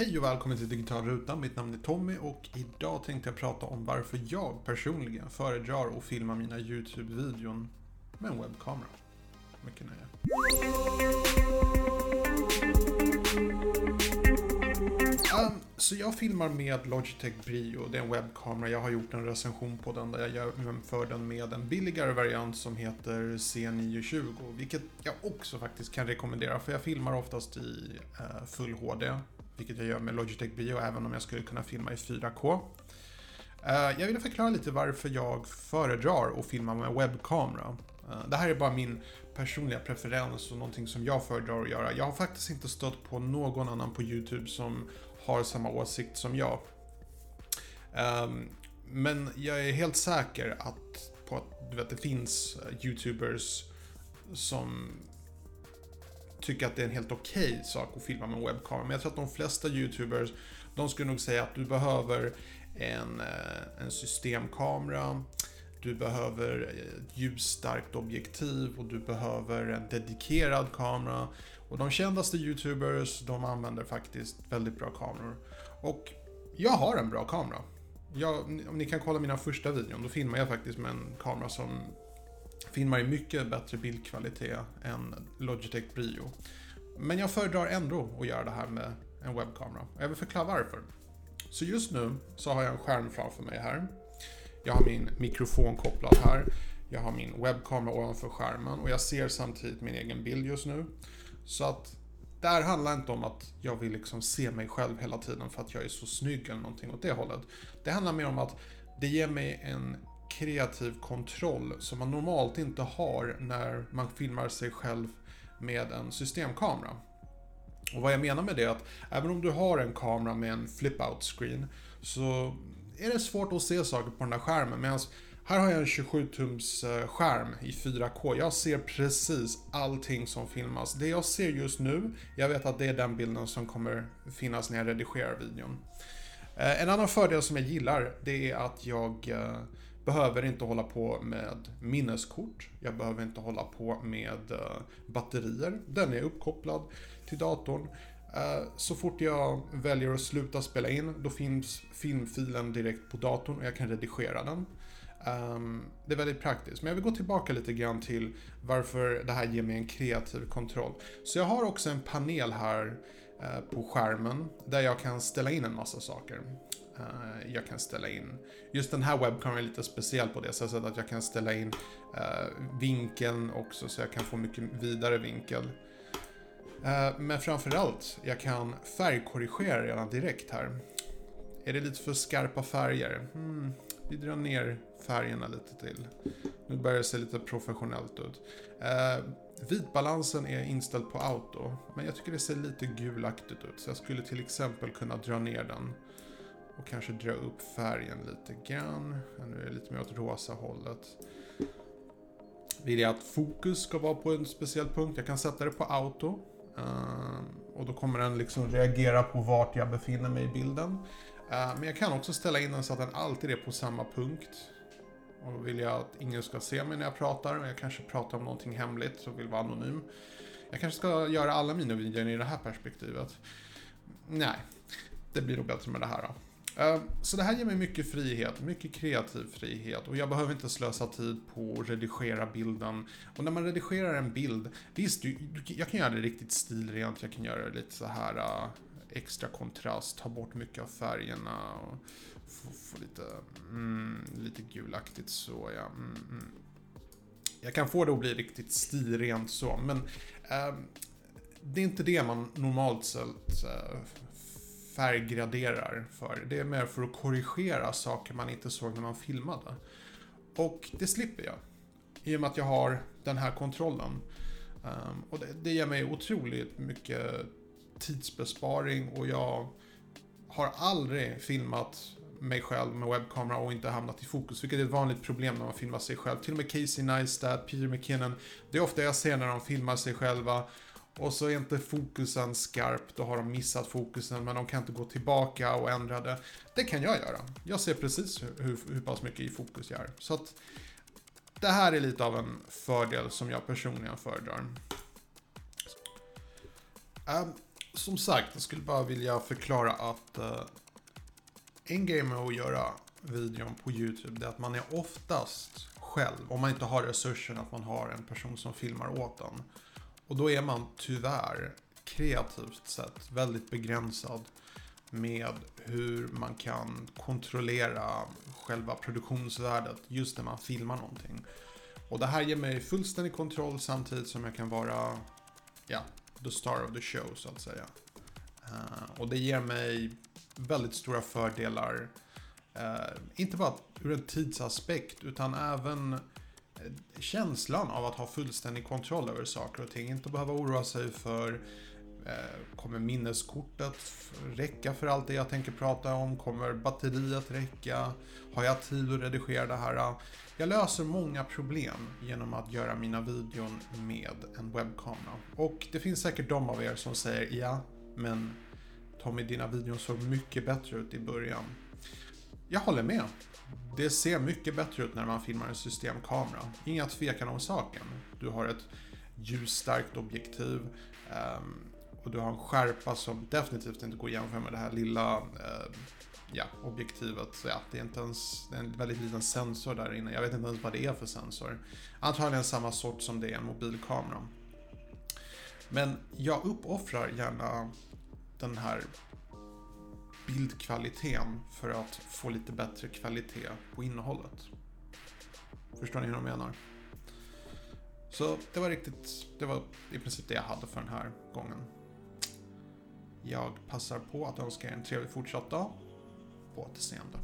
Hej och välkommen till Digital Ruta. Mitt namn är Tommy och idag tänkte jag prata om varför jag personligen föredrar att filma mina YouTube-videon med en webbkamera. Mycket nöje. Um, så jag filmar med Logitech Brio, det är en webbkamera. Jag har gjort en recension på den där jag jämför den med en billigare variant som heter C920. Vilket jag också faktiskt kan rekommendera för jag filmar oftast i uh, full HD. Vilket jag gör med Logitech bio även om jag skulle kunna filma i 4K. Eh, jag vill förklara lite varför jag föredrar att filma med webbkamera. Eh, det här är bara min personliga preferens och någonting som jag föredrar att göra. Jag har faktiskt inte stött på någon annan på YouTube som har samma åsikt som jag. Ehm, men jag är helt säker att, på att du vet, det finns eh, YouTubers som tycka att det är en helt okej okay sak att filma med en webbkamera. Men jag tror att de flesta YouTubers, de skulle nog säga att du behöver en, eh, en systemkamera, du behöver ett ljusstarkt objektiv och du behöver en dedikerad kamera. Och de kändaste YouTubers, de använder faktiskt väldigt bra kameror. Och jag har en bra kamera. Jag, om ni kan kolla mina första videon, då filmar jag faktiskt med en kamera som filmar i mycket bättre bildkvalitet än Logitech Brio. Men jag föredrar ändå att göra det här med en webbkamera. Jag vill förklara varför. Så just nu så har jag en skärm framför mig här. Jag har min mikrofon kopplad här. Jag har min webbkamera ovanför skärmen och jag ser samtidigt min egen bild just nu. Så att det här handlar inte om att jag vill liksom se mig själv hela tiden för att jag är så snygg eller någonting åt det hållet. Det handlar mer om att det ger mig en kreativ kontroll som man normalt inte har när man filmar sig själv med en systemkamera. Och vad jag menar med det är att även om du har en kamera med en flip-out screen så är det svårt att se saker på den där skärmen. Medan här har jag en 27-tums eh, skärm i 4K. Jag ser precis allting som filmas. Det jag ser just nu, jag vet att det är den bilden som kommer finnas när jag redigerar videon. Eh, en annan fördel som jag gillar, det är att jag eh, behöver inte hålla på med minneskort. Jag behöver inte hålla på med eh, batterier. Den är uppkopplad till datorn. Eh, så fort jag väljer att sluta spela in, då finns filmfilen direkt på datorn och jag kan redigera den. Ehm, det är väldigt praktiskt. Men jag vill gå tillbaka lite grann till varför det här ger mig en kreativ kontroll. Så jag har också en panel här eh, på skärmen där jag kan ställa in en massa saker. Uh, jag kan ställa in, just den här webbkameran är lite speciell på det sättet att jag kan ställa in uh, vinkeln också så jag kan få mycket vidare vinkel. Eh, men framförallt, jag kan färgkorrigera redan direkt här. Är det lite för skarpa färger? Hmm, vi drar ner färgerna lite till. Nu börjar det se lite professionellt ut. Eh, vitbalansen är inställd på auto, men jag tycker det ser lite gulaktigt ut. Så jag skulle till exempel kunna dra ner den och kanske dra upp färgen lite grann. Nu är det lite mer åt rosa hållet. Vill jag att fokus ska vara på en speciell punkt, jag kan sätta det på auto. Ehm, och då kommer den liksom reagera på vart jag befinner mig i bilden. Ehm, men jag kan också ställa in den så att den alltid är på samma punkt. Och vill jag att ingen ska se mig när jag pratar och jag kanske pratar om någonting hemligt och vill vara anonym. Jag kanske ska göra alla mina videor i det här perspektivet. Nej, det blir nog bättre med det här då. Ehm, så det här ger mig mycket frihet, mycket kreativ frihet och jag behöver inte slösa tid på att redigera bilden. Och när man redigerar en bild, visst, jag kan göra det riktigt stilrent, jag kan göra det lite så här äh, extra kontrast, ta bort mycket av färgerna och få, få lite, mm, lite gulaktigt så ja. Mm, mm. Jag kan få det att bli riktigt stilrent så, men äh, det är inte det man normalt sett äh, färggraderar för. Det är mer för att korrigera saker man inte såg när man filmade. Och det slipper jag. I och med att jag har den här kontrollen. Um, och det, det ger mig otroligt mycket tidsbesparing och jag har aldrig filmat mig själv med webbkamera och inte hamnat i fokus, vilket är ett vanligt problem när man filmar sig själv. Till och med Casey Neistat, Peter McKinnon, det är ofta jag ser när de filmar sig själva och så är inte fokusen skarp, då har de missat fokusen men de kan inte gå tillbaka och ändra det. Det kan jag göra. Jag ser precis hur, hur, hur pass mycket i fokus jag är. Så att det här är lite av en fördel som jag personligen föredrar. Um, som sagt, jag skulle bara vilja förklara att uh, en grej med att göra videon på YouTube, det är att man är oftast själv, om man inte har resursen att man har en person som filmar åt en. Och då är man tyvärr kreativt sett väldigt begränsad med hur man kan kontrollera själva produktionsvärdet just när man filmar någonting. Och det här ger mig fullständig kontroll samtidigt som jag kan vara, ja, the star of the show så att säga. Uh, och det ger mig väldigt stora fördelar. Uh, inte bara ur en tidsaspekt utan även känslan av att ha fullständig kontroll över saker och ting. Inte behöva oroa sig för Eh, kommer minneskortet räcka för allt det jag tänker prata om? Kommer batteriet räcka? Har jag tid att redigera det här? Jag löser många problem genom att göra mina videon med en webbkamera. Och det finns säkert de av er som säger ja, men Tommy, dina videon såg mycket bättre ut i början. Jag håller med. Det ser mycket bättre ut när man filmar en systemkamera. Inga tvekan om saken. Du har ett ljusstarkt objektiv. Ehm, och du har en skärpa som definitivt inte går att jämföra med det här lilla ehm, ja, objektivet. Så ja, det är inte ens det är en väldigt liten sensor där inne. Jag vet inte ens vad det är för sensor. Antagligen samma sort som det är en mobilkamera. Men jag uppoffrar gärna den här bildkvaliteten för att få lite bättre kvalitet på innehållet. Förstår ni hur jag menar? Så det var riktigt, det var i princip det jag hade för den här gången. Jag passar på att önska er en trevlig fortsatt dag. På återseende.